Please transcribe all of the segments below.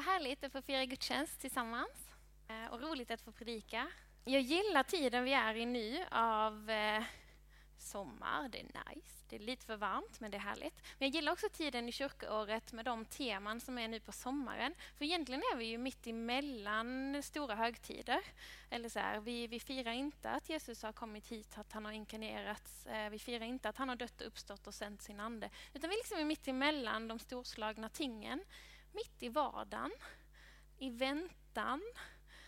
Vad härligt att få fira gudstjänst tillsammans eh, och roligt att få predika. Jag gillar tiden vi är i nu av eh, sommar, det är nice. Det är lite för varmt, men det är härligt. Men jag gillar också tiden i kyrkoåret med de teman som är nu på sommaren. För egentligen är vi ju mitt emellan stora högtider. Eller så här, vi, vi firar inte att Jesus har kommit hit, att han har inkarnerats. Eh, vi firar inte att han har dött och uppstått och sänt sin ande. Utan vi liksom är mitt emellan de storslagna tingen mitt i vardagen, i väntan.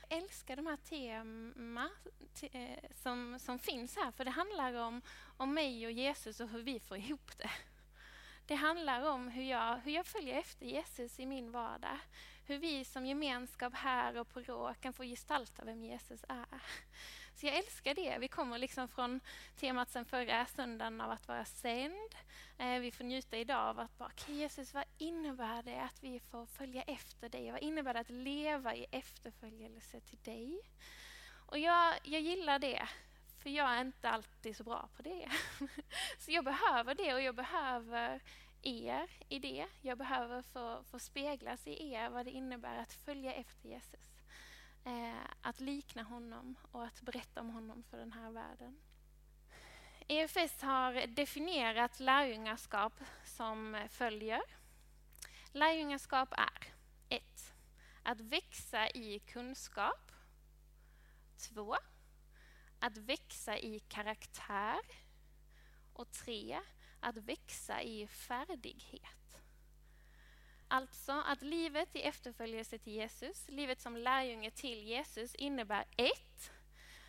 Jag älskar de här teman te, eh, som, som finns här, för det handlar om, om mig och Jesus och hur vi får ihop det. Det handlar om hur jag, hur jag följer efter Jesus i min vardag. Hur vi som gemenskap här och på Rå kan få gestalta vem Jesus är. Så jag älskar det. Vi kommer liksom från temat sen förra söndagen av att vara sänd. Eh, vi får njuta idag av att bara, okay, Jesus, vad innebär det att vi får följa efter dig? Vad innebär det att leva i efterföljelse till dig? Och jag, jag gillar det, för jag är inte alltid så bra på det. Så jag behöver det och jag behöver er i det. Jag behöver få, få speglas i er vad det innebär att följa efter Jesus eh, att likna honom och att berätta om honom för den här världen. EFS har definierat lärjungaskap som följer. Lärjungaskap är 1. Att växa i kunskap. 2. Att växa i karaktär. Och 3. Att växa i färdighet. Alltså att livet i efterföljelse till Jesus, livet som lärjunge till Jesus innebär ett,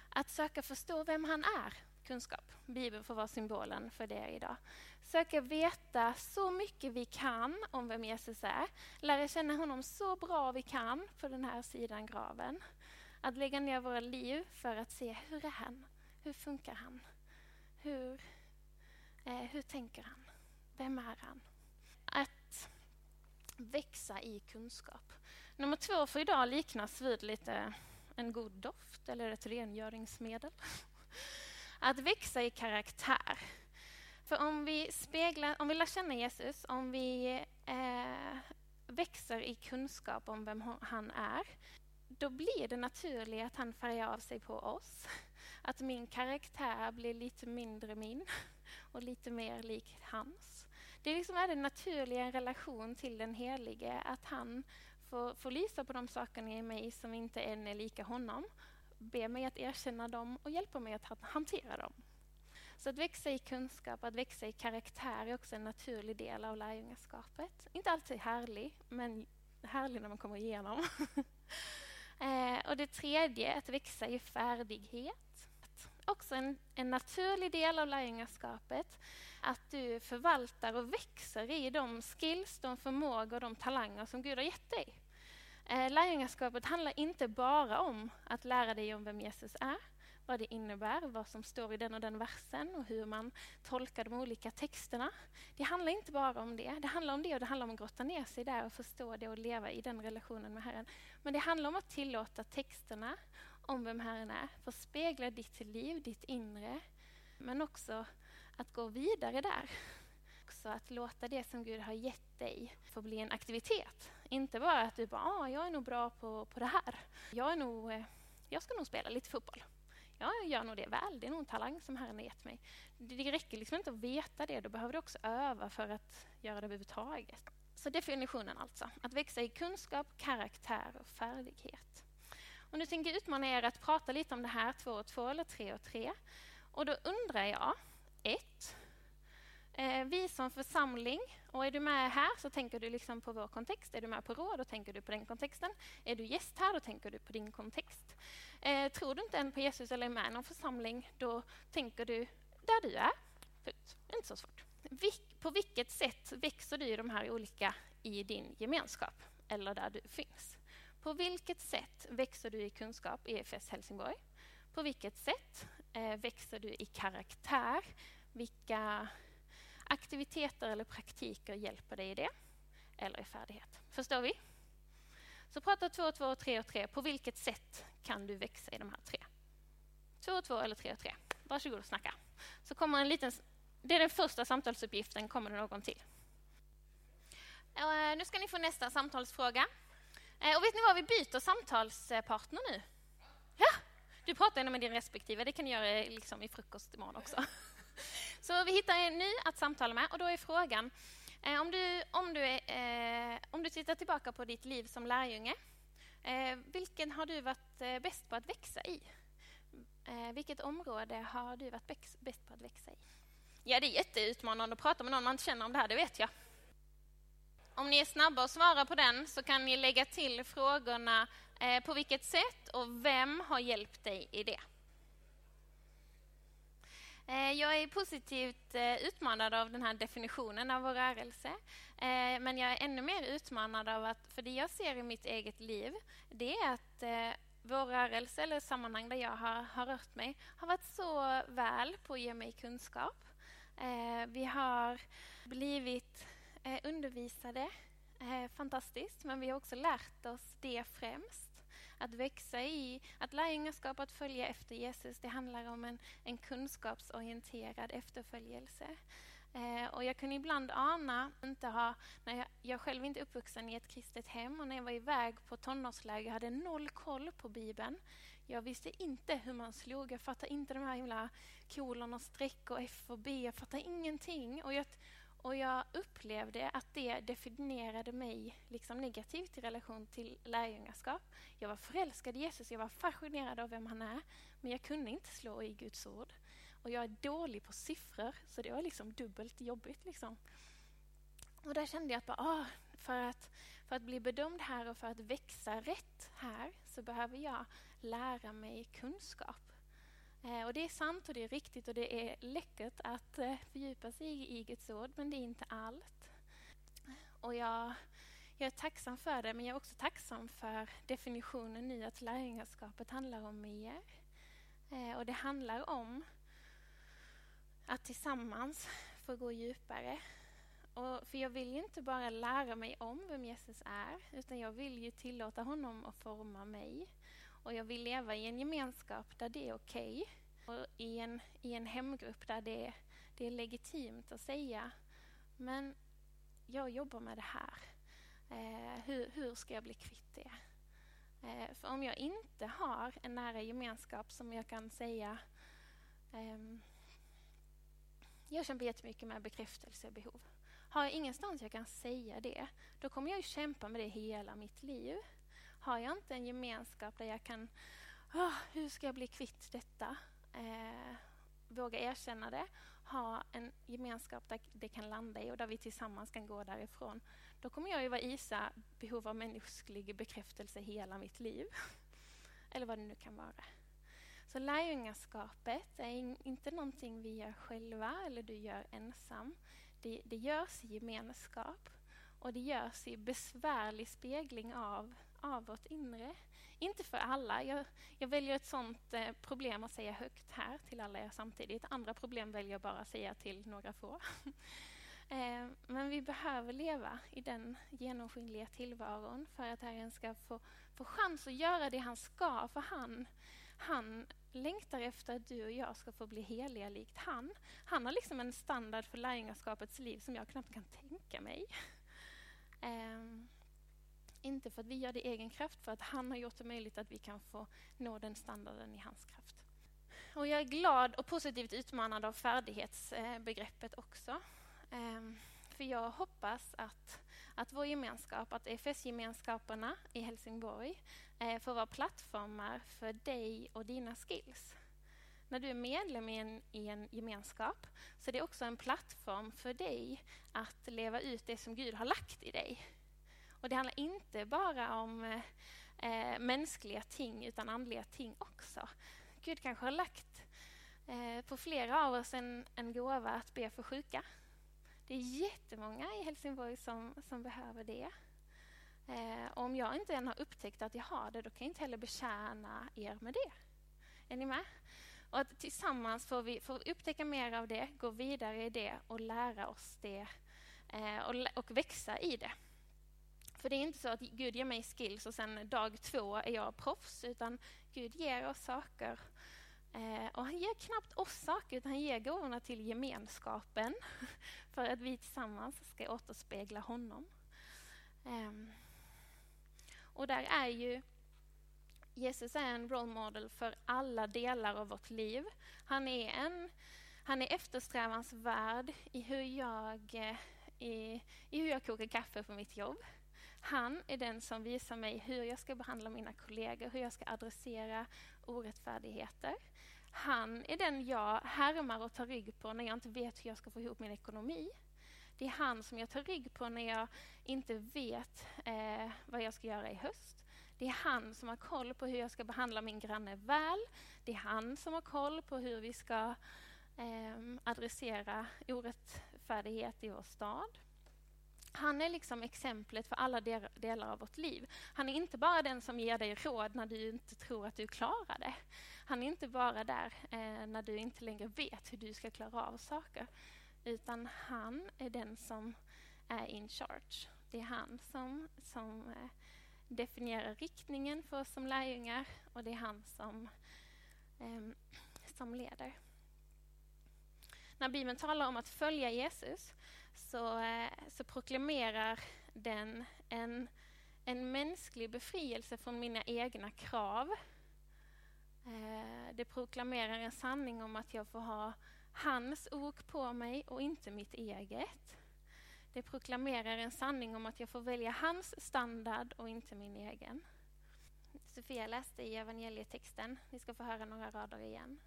att söka förstå vem han är, kunskap. Bibeln får vara symbolen för det idag. Söka veta så mycket vi kan om vem Jesus är. Lära känna honom så bra vi kan på den här sidan graven. Att lägga ner våra liv för att se hur är han? Hur funkar han? Hur, eh, hur tänker han? Vem är han? Att växa i kunskap. Nummer två för idag liknas vid lite en god doft eller ett rengöringsmedel. Att växa i karaktär. För om vi, speglar, om vi lär känna Jesus, om vi eh, växer i kunskap om vem han är, då blir det naturligt att han färgar av sig på oss. Att min karaktär blir lite mindre min och lite mer lik hans. Det liksom är den naturliga relation till den helige, att han får, får lysa på de sakerna i mig som inte än är lika honom, be mig att erkänna dem och hjälpa mig att hantera dem. Så att växa i kunskap, att växa i karaktär är också en naturlig del av lärjungaskapet. Inte alltid härlig, men härlig när man kommer igenom. eh, och det tredje, att växa i färdighet. Också en, en naturlig del av lärjungaskapet att du förvaltar och växer i de skills, de förmågor och de talanger som Gud har gett dig. Eh, lärjungaskapet handlar inte bara om att lära dig om vem Jesus är, vad det innebär, vad som står i den och den versen och hur man tolkar de olika texterna. Det handlar inte bara om det. Det handlar om det och det handlar om att grotta ner sig där och förstå det och leva i den relationen med Herren. Men det handlar om att tillåta texterna om vem Herren är få spegla ditt liv, ditt inre, men också att gå vidare där. Också att låta det som Gud har gett dig få bli en aktivitet. Inte bara att du bara, ah, jag är nog bra på, på det här. Jag, är nog, eh, jag ska nog spela lite fotboll. Jag gör nog det väl. Det är nog en talang som Herren har gett mig. Det räcker liksom inte att veta det. Då behöver du också öva för att göra det överhuvudtaget. Så definitionen alltså. Att växa i kunskap, karaktär och färdighet. Och nu tänker jag utmana er att prata lite om det här, två och två eller tre och tre. Och då undrar jag, ett, eh, vi som församling, och är du med här så tänker du liksom på vår kontext. Är du med på råd, då tänker du på den kontexten. Är du gäst här, då tänker du på din kontext. Eh, tror du inte än på Jesus eller är med i någon församling, då tänker du där du är. Punkt. Inte så svårt. Vil på vilket sätt växer du i de här olika i din gemenskap eller där du finns? På vilket sätt växer du i kunskap i EFS Helsingborg? På vilket sätt eh, växer du i karaktär? Vilka aktiviteter eller praktiker hjälper dig i det? Eller i färdighet? Förstår vi? Så prata två och två och tre och tre. På vilket sätt kan du växa i de här tre? Två och två eller tre och tre. Varsågod och snacka. Så kommer en liten... Det är den första samtalsuppgiften. Kommer det någon till? Uh, nu ska ni få nästa samtalsfråga. Eh, och vet ni vad, vi byter samtalspartner nu. Ja, du pratar ändå med din respektive, det kan du göra eh, liksom i frukost imorgon också. Så vi hittar en ny att samtala med och då är frågan, eh, om, du, om, du är, eh, om du tittar tillbaka på ditt liv som lärjunge, eh, vilken har du varit eh, bäst på att växa i? Vilket område har du varit bäst på att växa i? Ja, det är jätteutmanande att prata med någon man inte känner om det här, det vet jag. Om ni är snabba att svara på den så kan ni lägga till frågorna eh, på vilket sätt och vem har hjälpt dig i det? Eh, jag är positivt eh, utmanad av den här definitionen av vår rörelse. Eh, men jag är ännu mer utmanad av att, för det jag ser i mitt eget liv, det är att eh, vår rörelse, eller sammanhang där jag har, har rört mig, har varit så väl på att ge mig kunskap. Eh, vi har blivit Eh, undervisade, eh, fantastiskt, men vi har också lärt oss det främst att växa i, att lärjungaskap, att följa efter Jesus, det handlar om en, en kunskapsorienterad efterföljelse. Eh, och jag kunde ibland ana, inte ha, när jag, jag själv inte uppvuxen i ett kristet hem och när jag var iväg på tonårsläger, jag hade noll koll på Bibeln. Jag visste inte hur man slog, jag fattade inte de här himla kolon och streck och F och B, jag fattade ingenting. Och jag, och jag upplevde att det definierade mig liksom negativt i relation till lärjungaskap. Jag var förälskad i Jesus, jag var fascinerad av vem han är, men jag kunde inte slå i Guds ord. Och jag är dålig på siffror, så det var liksom dubbelt jobbigt. Liksom. Och där kände jag att bara, ah, för, att, för att bli bedömd här och för att växa rätt här så behöver jag lära mig kunskap. Eh, och det är sant och det är riktigt och det är läckert att eh, fördjupa sig i Guds ord, men det är inte allt. Och jag, jag är tacksam för det, men jag är också tacksam för definitionen nu att lärjungaskapet handlar om mer. Eh, och det handlar om att tillsammans få gå djupare. Och för jag vill ju inte bara lära mig om vem Jesus är, utan jag vill ju tillåta honom att forma mig. Och jag vill leva i en gemenskap där det är okej. Okay. Och i en, i en hemgrupp där det, det är legitimt att säga men jag jobbar med det här. Eh, hur, hur ska jag bli kvitt det? Eh, för om jag inte har en nära gemenskap som jag kan säga eh, jag kämpar jättemycket med bekräftelsebehov. Har jag ingenstans jag kan säga det, då kommer jag kämpa med det hela mitt liv. Har jag inte en gemenskap där jag kan, oh, hur ska jag bli kvitt detta? Eh, våga erkänna det, ha en gemenskap där det kan landa i och där vi tillsammans kan gå därifrån. Då kommer jag ju vara Isa, behov av mänsklig bekräftelse hela mitt liv. Eller vad det nu kan vara. Så lärjungaskapet är inte någonting vi gör själva eller du gör ensam. Det, det görs i gemenskap och det görs i besvärlig spegling av av vårt inre. Inte för alla. Jag, jag väljer ett sånt eh, problem att säga högt här till alla er samtidigt. Andra problem väljer jag bara att säga till några få. eh, men vi behöver leva i den genomskinliga tillvaron för att Herren ska få, få chans att göra det han ska. För han, han längtar efter att du och jag ska få bli heliga likt han. Han har liksom en standard för lärjungaskapets liv som jag knappt kan tänka mig. eh, inte för att vi gör det i egen kraft, för att han har gjort det möjligt att vi kan få nå den standarden i hans kraft. Och jag är glad och positivt utmanad av färdighetsbegreppet också. Ehm, för jag hoppas att, att vår gemenskap, att EFS-gemenskaperna i Helsingborg eh, får vara plattformar för dig och dina skills. När du är medlem i en, i en gemenskap så är det också en plattform för dig att leva ut det som Gud har lagt i dig. Och det handlar inte bara om eh, eh, mänskliga ting utan andliga ting också. Gud kanske har lagt eh, på flera av oss en, en gåva att be för sjuka. Det är jättemånga i Helsingborg som, som behöver det. Eh, och om jag inte än har upptäckt att jag har det, då kan jag inte heller betjäna er med det. Är ni med? Och att tillsammans får vi, får upptäcka mer av det, gå vidare i det och lära oss det eh, och, och växa i det. För det är inte så att Gud ger mig skills och sen dag två är jag proffs, utan Gud ger oss saker. Eh, och han ger knappt oss saker, utan han ger gåvorna till gemenskapen för att vi tillsammans ska återspegla honom. Eh, Och där är ju Jesus är en role model för alla delar av vårt liv. Han är, en, han är eftersträvansvärd i hur, jag, eh, i, i hur jag kokar kaffe på mitt jobb. Han är den som visar mig hur jag ska behandla mina kollegor, hur jag ska adressera orättfärdigheter. Han är den jag härmar och tar rygg på när jag inte vet hur jag ska få ihop min ekonomi. Det är han som jag tar rygg på när jag inte vet eh, vad jag ska göra i höst. Det är han som har koll på hur jag ska behandla min granne väl. Det är han som har koll på hur vi ska eh, adressera orättfärdighet i vår stad. Han är liksom exemplet för alla delar av vårt liv. Han är inte bara den som ger dig råd när du inte tror att du klarar det. Han är inte bara där eh, när du inte längre vet hur du ska klara av saker. Utan han är den som är in charge. Det är han som, som eh, definierar riktningen för oss som lärjungar och det är han som, eh, som leder. När Bibeln talar om att följa Jesus så, eh, så proklamerar den en, en mänsklig befrielse från mina egna krav. Eh, det proklamerar en sanning om att jag får ha hans ok på mig och inte mitt eget. Det proklamerar en sanning om att jag får välja hans standard och inte min egen. Sofia läste i evangelietexten. Ni ska få höra några rader igen.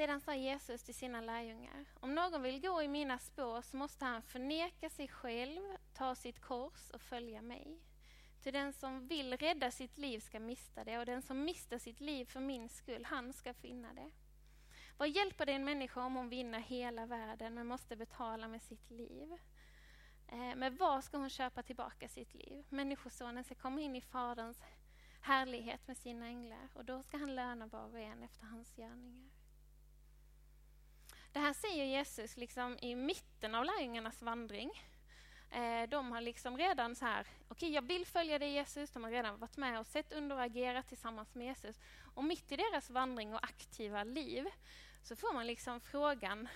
Sedan sa Jesus till sina lärjungar, om någon vill gå i mina spår så måste han förneka sig själv, ta sitt kors och följa mig. Till den som vill rädda sitt liv ska mista det och den som mister sitt liv för min skull, han ska finna det. Vad hjälper det en människa om hon vinner hela världen men måste betala med sitt liv? Eh, men vad ska hon köpa tillbaka sitt liv? Människosonen ska komma in i Faderns härlighet med sina änglar och då ska han löna var och en efter hans gärningar. Det här säger Jesus liksom i mitten av lärjungarnas vandring. Eh, de har liksom redan så här, okej okay, jag vill följa dig Jesus, de har redan varit med och sett under och agerat tillsammans med Jesus. Och mitt i deras vandring och aktiva liv så får man liksom frågan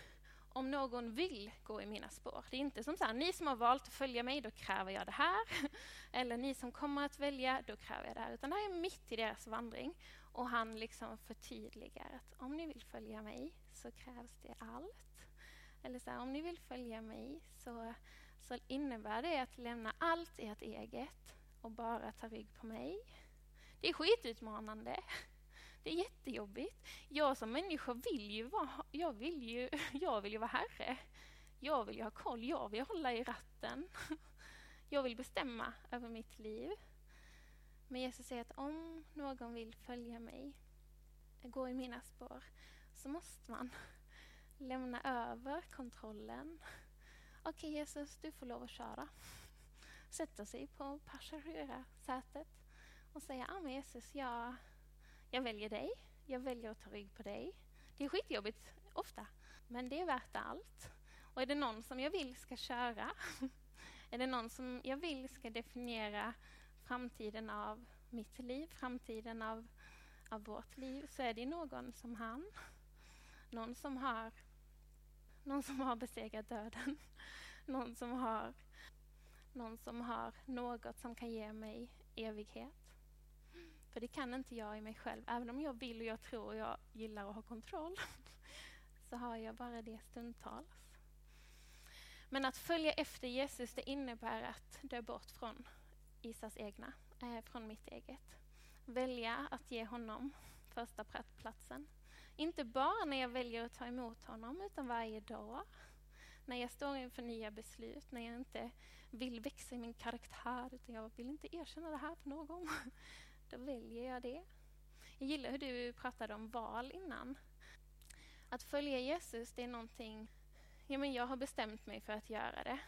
om någon vill gå i mina spår. Det är inte som så här, ni som har valt att följa mig, då kräver jag det här. Eller ni som kommer att välja, då kräver jag det här. Utan det här är mitt i deras vandring. Och han liksom förtydligar att om ni vill följa mig så krävs det allt. Eller så här, om ni vill följa mig så, så innebär det att lämna allt ert eget och bara ta rygg på mig. Det är skitutmanande. Det är jättejobbigt. Jag som människa vill ju vara, jag vill ju, jag vill ju vara herre. Jag vill ju ha koll, jag vill hålla i ratten. Jag vill bestämma över mitt liv. Men Jesus säger att om någon vill följa mig, gå i mina spår, så måste man lämna över kontrollen. Okej okay, Jesus, du får lov att köra. Sätta sig på passagerarsätet och säga, ja ah, men Jesus, jag, jag väljer dig. Jag väljer att ta rygg på dig. Det är skitjobbigt ofta, men det är värt allt. Och är det någon som jag vill ska köra, är det någon som jag vill ska definiera framtiden av mitt liv, framtiden av, av vårt liv, så är det någon som han. Någon som har, någon som har besegrat döden. Någon som har, någon som har något som kan ge mig evighet. För det kan inte jag i mig själv. Även om jag vill och jag tror och jag gillar att ha kontroll så har jag bara det stundtals. Men att följa efter Jesus det innebär att dö bort från Isas egna, eh, från mitt eget. Välja att ge honom första platsen. Inte bara när jag väljer att ta emot honom, utan varje dag. När jag står inför nya beslut, när jag inte vill växa i min karaktär, utan jag vill inte erkänna det här för någon. Då väljer jag det. Jag gillar hur du pratade om val innan. Att följa Jesus, det är någonting... Ja, men jag har bestämt mig för att göra det.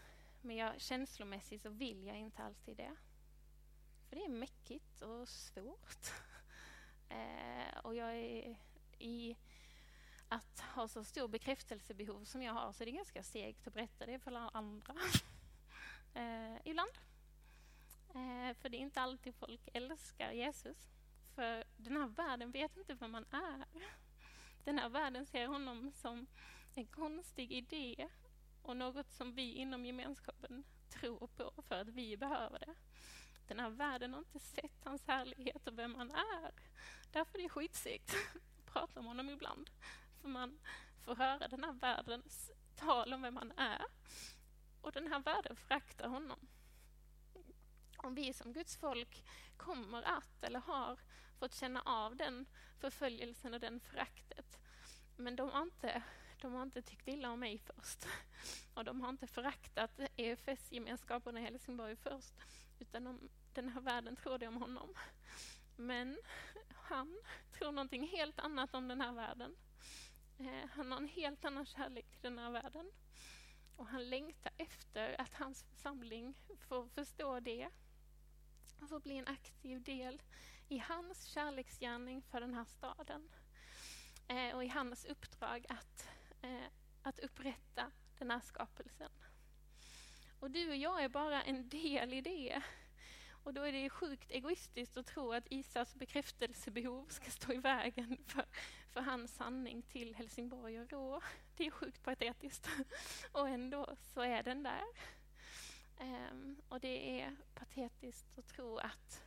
Men jag, känslomässigt så vill jag inte alltid det. För det är mäckigt och svårt. eh, och jag är i att ha så stor bekräftelsebehov som jag har så är det ganska segt att berätta det för andra. eh, ibland. Eh, för det är inte alltid folk älskar Jesus. För den här världen vet inte vem man är. Den här världen ser honom som en konstig idé och något som vi inom gemenskapen tror på för att vi behöver det. Den här världen har inte sett hans härlighet och vem han är. Därför är det skitsegt att prata om honom ibland. För man får höra den här världens tal om vem han är. Och den här världen föraktar honom. Om vi som Guds folk kommer att, eller har, fått känna av den förföljelsen och den föraktet. Men de har inte, de har inte tyckt illa om mig först. Och de har inte föraktat EFS-gemenskapen i Helsingborg först. Utan om den här världen tror det om honom. Men han tror någonting helt annat om den här världen. Eh, han har en helt annan kärlek till den här världen. Och han längtar efter att hans församling får förstå det och får bli en aktiv del i hans kärleksgärning för den här staden. Eh, och i hans uppdrag att, eh, att upprätta den här skapelsen. Och du och jag är bara en del i det. Och då är det sjukt egoistiskt att tro att Isas bekräftelsebehov ska stå i vägen för, för hans sanning till Helsingborg och Rå. Det är sjukt patetiskt. Och ändå så är den där. Um, och det är patetiskt att tro att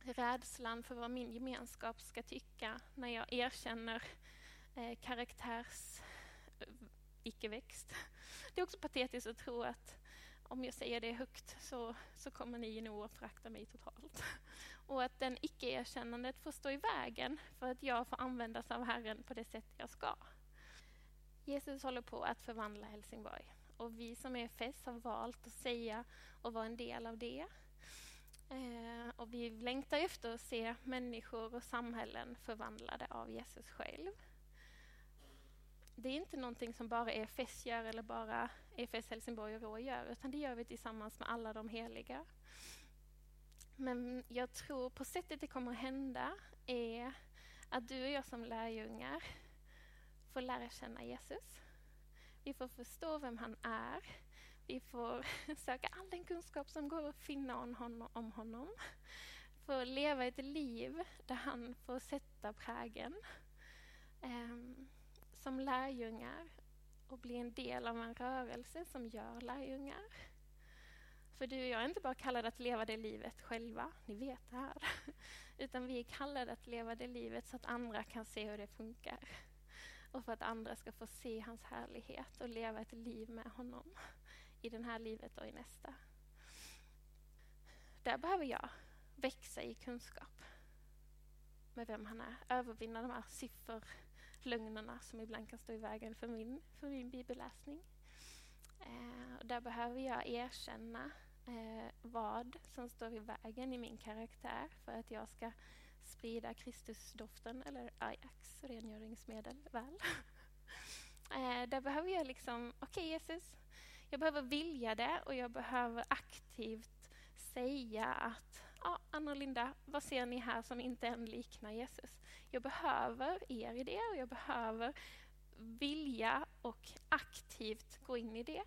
rädslan för vad min gemenskap ska tycka när jag erkänner eh, karaktärs icke-växt. Det är också patetiskt att tro att om jag säger det högt så, så kommer ni nog att förakta mig totalt. Och att den icke-erkännandet får stå i vägen för att jag får användas av Herren på det sätt jag ska. Jesus håller på att förvandla Helsingborg och vi som är FES har valt att säga och vara en del av det. Eh, och vi längtar efter att se människor och samhällen förvandlade av Jesus själv. Det är inte någonting som bara EFS gör eller bara EFS Helsingborg och Rå gör, utan det gör vi tillsammans med alla de heliga. Men jag tror på sättet det kommer att hända är att du och jag som lärjungar får lära känna Jesus. Vi får förstå vem han är. Vi får söka all den kunskap som går att finna om honom. Om honom. Får leva ett liv där han får sätta prägen. Um, som lärjungar och bli en del av en rörelse som gör lärjungar. För du och jag är inte bara kallade att leva det livet själva, ni vet det här. Utan vi är kallade att leva det livet så att andra kan se hur det funkar och för att andra ska få se hans härlighet och leva ett liv med honom i det här livet och i nästa. Där behöver jag växa i kunskap med vem han är. Övervinna de här lögnerna som ibland kan stå i vägen för min, för min bibelläsning. Eh, där behöver jag erkänna eh, vad som står i vägen i min karaktär för att jag ska sprida Kristusdoften, eller Ajax, rengöringsmedel, väl. eh, där behöver jag liksom, okej okay, Jesus, jag behöver vilja det och jag behöver aktivt säga att ja, Anna och Linda, vad ser ni här som inte än liknar Jesus? Jag behöver er i det och jag behöver vilja och aktivt gå in i det.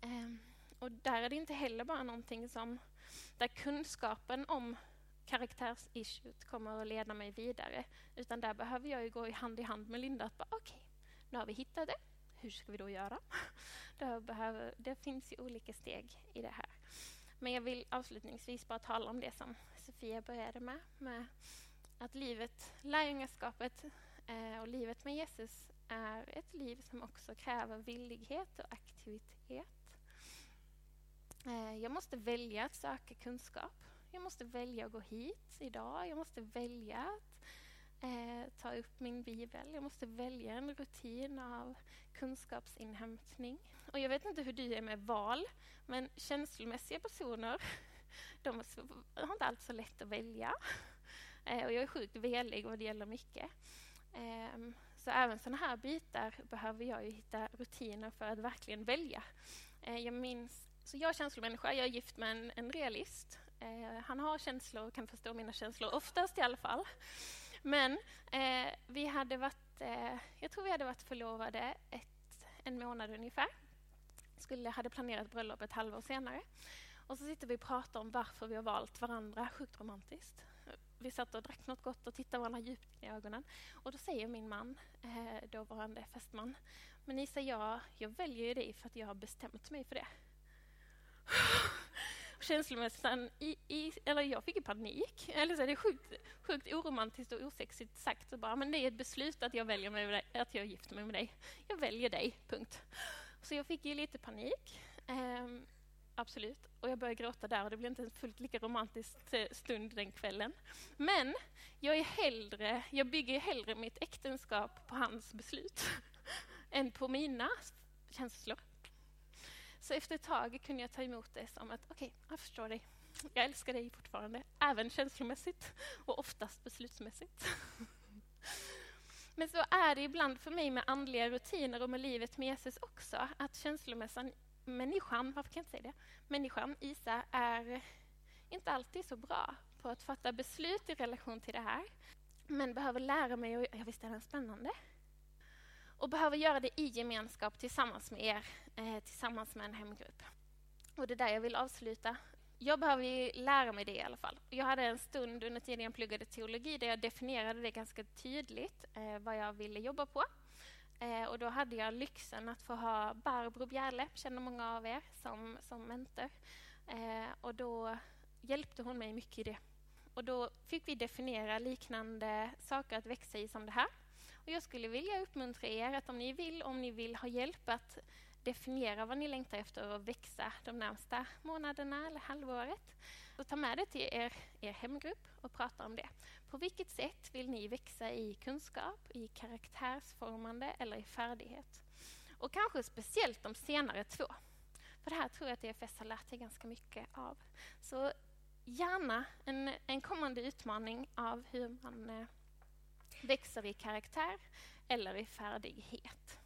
Ehm, och där är det inte heller bara någonting som där kunskapen om karaktärsissuet kommer att leda mig vidare. Utan där behöver jag ju gå i hand i hand med Linda. att Okej, okay, nu har vi hittat det. Hur ska vi då göra? Det, behöver, det finns ju olika steg i det här. Men jag vill avslutningsvis bara tala om det som Sofia började med. med att livet, lärjungaskapet eh, och livet med Jesus är ett liv som också kräver villighet och aktivitet. Eh, jag måste välja att söka kunskap. Jag måste välja att gå hit idag. Jag måste välja att eh, ta upp min bibel. Jag måste välja en rutin av kunskapsinhämtning. Och jag vet inte hur du är med val, men känslomässiga personer de har inte alls så lätt att välja. Eh, och jag är sjukt velig vad det gäller mycket. Eh, så även sådana här bitar behöver jag ju hitta rutiner för att verkligen välja. Eh, jag minns, så jag är känslomänniska, jag är gift med en, en realist. Eh, han har känslor och kan förstå mina känslor, oftast i alla fall. Men eh, vi hade varit, eh, jag tror vi hade varit förlovade ett, en månad ungefär. Skulle, hade planerat bröllop ett halvår senare. Och så sitter vi och pratar om varför vi har valt varandra. Sjukt romantiskt. Vi satt och drack något gott och tittade varandra djupt i ögonen. Och då säger min man, eh, dåvarande fästman, men Isa, jag, jag väljer ju dig för att jag har bestämt mig för det. Känslomässigt, i, i, eller jag fick panik. Eller så är det sjukt, sjukt oromantiskt och osexigt sagt. Så bara, men det är ett beslut att jag väljer mig dig, att jag gifter mig med dig. Jag väljer dig, punkt. Så jag fick ju lite panik. Eh, absolut. Och jag började gråta där och det blev inte en fullt lika romantisk stund den kvällen. Men jag, är hellre, jag bygger hellre mitt äktenskap på hans beslut än på mina känslor. Så efter ett tag kunde jag ta emot det som att okej, okay, jag förstår dig. Jag älskar dig fortfarande, även känslomässigt och oftast beslutsmässigt. Men så är det ibland för mig med andliga rutiner och med livet med Jesus också, att känslomässan, människan, varför kan jag inte säga det? Människan, Isa, är inte alltid så bra på att fatta beslut i relation till det här. Men behöver lära mig, och ja, visst är den spännande? och behöver göra det i gemenskap tillsammans med er, eh, tillsammans med en hemgrupp. Och det är där jag vill avsluta. Jag behöver lära mig det i alla fall. Jag hade en stund under tiden jag pluggade teologi där jag definierade det ganska tydligt, eh, vad jag ville jobba på. Eh, och då hade jag lyxen att få ha Barbro Bjärle, känner många av er, som, som mentor. Eh, och då hjälpte hon mig mycket i det. Och då fick vi definiera liknande saker att växa i som det här. Och jag skulle vilja uppmuntra er att om ni vill, om ni vill ha hjälp att definiera vad ni längtar efter att växa de närmsta månaderna eller halvåret, så ta med det till er, er hemgrupp och prata om det. På vilket sätt vill ni växa i kunskap, i karaktärsformande eller i färdighet? Och kanske speciellt de senare två. För det här tror jag att EFS har lärt sig ganska mycket av. Så gärna en, en kommande utmaning av hur man eh, växer i karaktär eller i färdighet.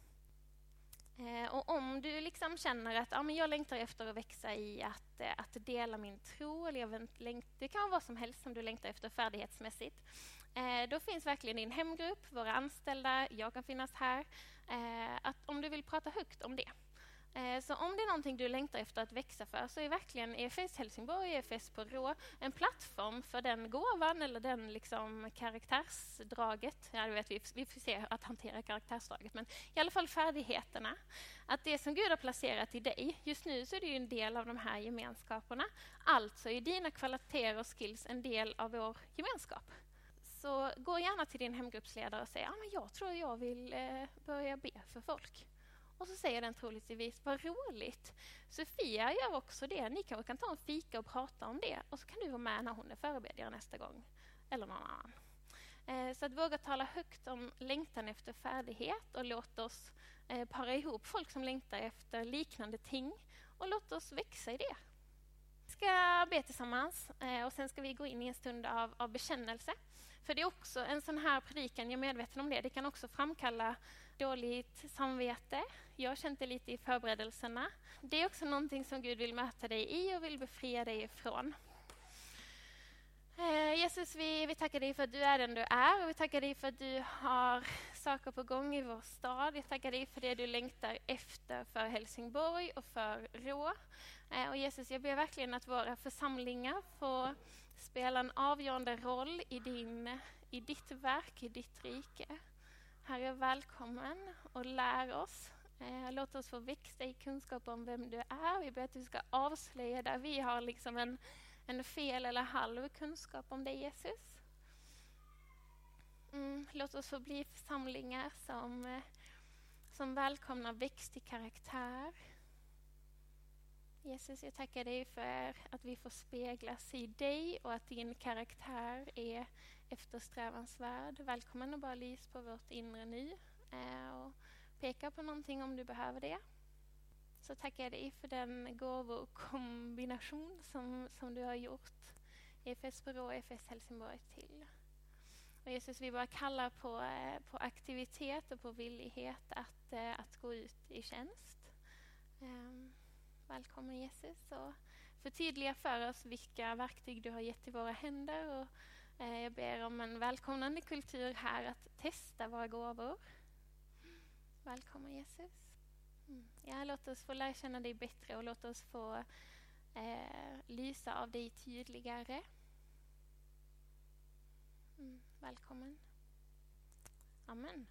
Eh, och om du liksom känner att ja, men jag längtar efter att växa i att, eh, att dela min tro, eller jag längt, det kan vara vad som helst som du längtar efter färdighetsmässigt, eh, då finns verkligen din hemgrupp, våra anställda, jag kan finnas här. Att om du vill prata högt om det, Eh, så om det är någonting du längtar efter att växa för så är verkligen EFS Helsingborg, EFS på Rå en plattform för den gåvan eller den liksom karaktärsdraget. Ja, vet, vi, vi får se att hantera karaktärsdraget, men i alla fall färdigheterna. Att det som Gud har placerat i dig, just nu så är det en del av de här gemenskaperna. Alltså är dina kvaliteter och skills en del av vår gemenskap. Så gå gärna till din hemgruppsledare och säg att ah, jag tror jag vill eh, börja be för folk. Och så säger den troligtvis, vad roligt. Sofia gör också det. Ni kanske kan ta en fika och prata om det. Och så kan du vara med när hon är förebedjare nästa gång. Eller någon annan. Eh, så att våga tala högt om längtan efter färdighet och låt oss eh, para ihop folk som längtar efter liknande ting och låt oss växa i det. Vi ska be tillsammans eh, och sen ska vi gå in i en stund av, av bekännelse. För det är också en sån här predikan, jag är medveten om det, det kan också framkalla dåligt samvete. Jag har känt det lite i förberedelserna. Det är också någonting som Gud vill möta dig i och vill befria dig ifrån. Eh, Jesus, vi, vi tackar dig för att du är den du är och vi tackar dig för att du har saker på gång i vår stad. Jag tackar dig för det du längtar efter för Helsingborg och för Rå. Eh, och Jesus, jag ber verkligen att våra församlingar får spela en avgörande roll i, din, i ditt verk, i ditt rike. Herre, välkommen och lär oss. Eh, låt oss få växa i kunskap om vem du är. Vi ber att du ska avslöja där vi har liksom en, en fel eller halv kunskap om dig, Jesus. Mm, låt oss få bli församlingar som, eh, som välkomnar växt i karaktär. Jesus, jag tackar dig för att vi får speglas i dig och att din karaktär är eftersträvansvärd. Välkommen och bara lys på vårt inre nu eh, och peka på någonting om du behöver det. Så tackar jag dig för den gåvokombination som, som du har gjort EFS Borå och EFS Helsingborg till. Och Jesus, vi bara kallar på, eh, på aktivitet och på villighet att, eh, att gå ut i tjänst. Ehm. Välkommen Jesus och förtydliga för oss vilka verktyg du har gett till våra händer och Eh, jag ber om en välkomnande kultur här att testa våra gåvor. Välkommen Jesus. Mm. Ja, låt oss få lära känna dig bättre och låt oss få eh, lysa av dig tydligare. Mm. Välkommen. Amen.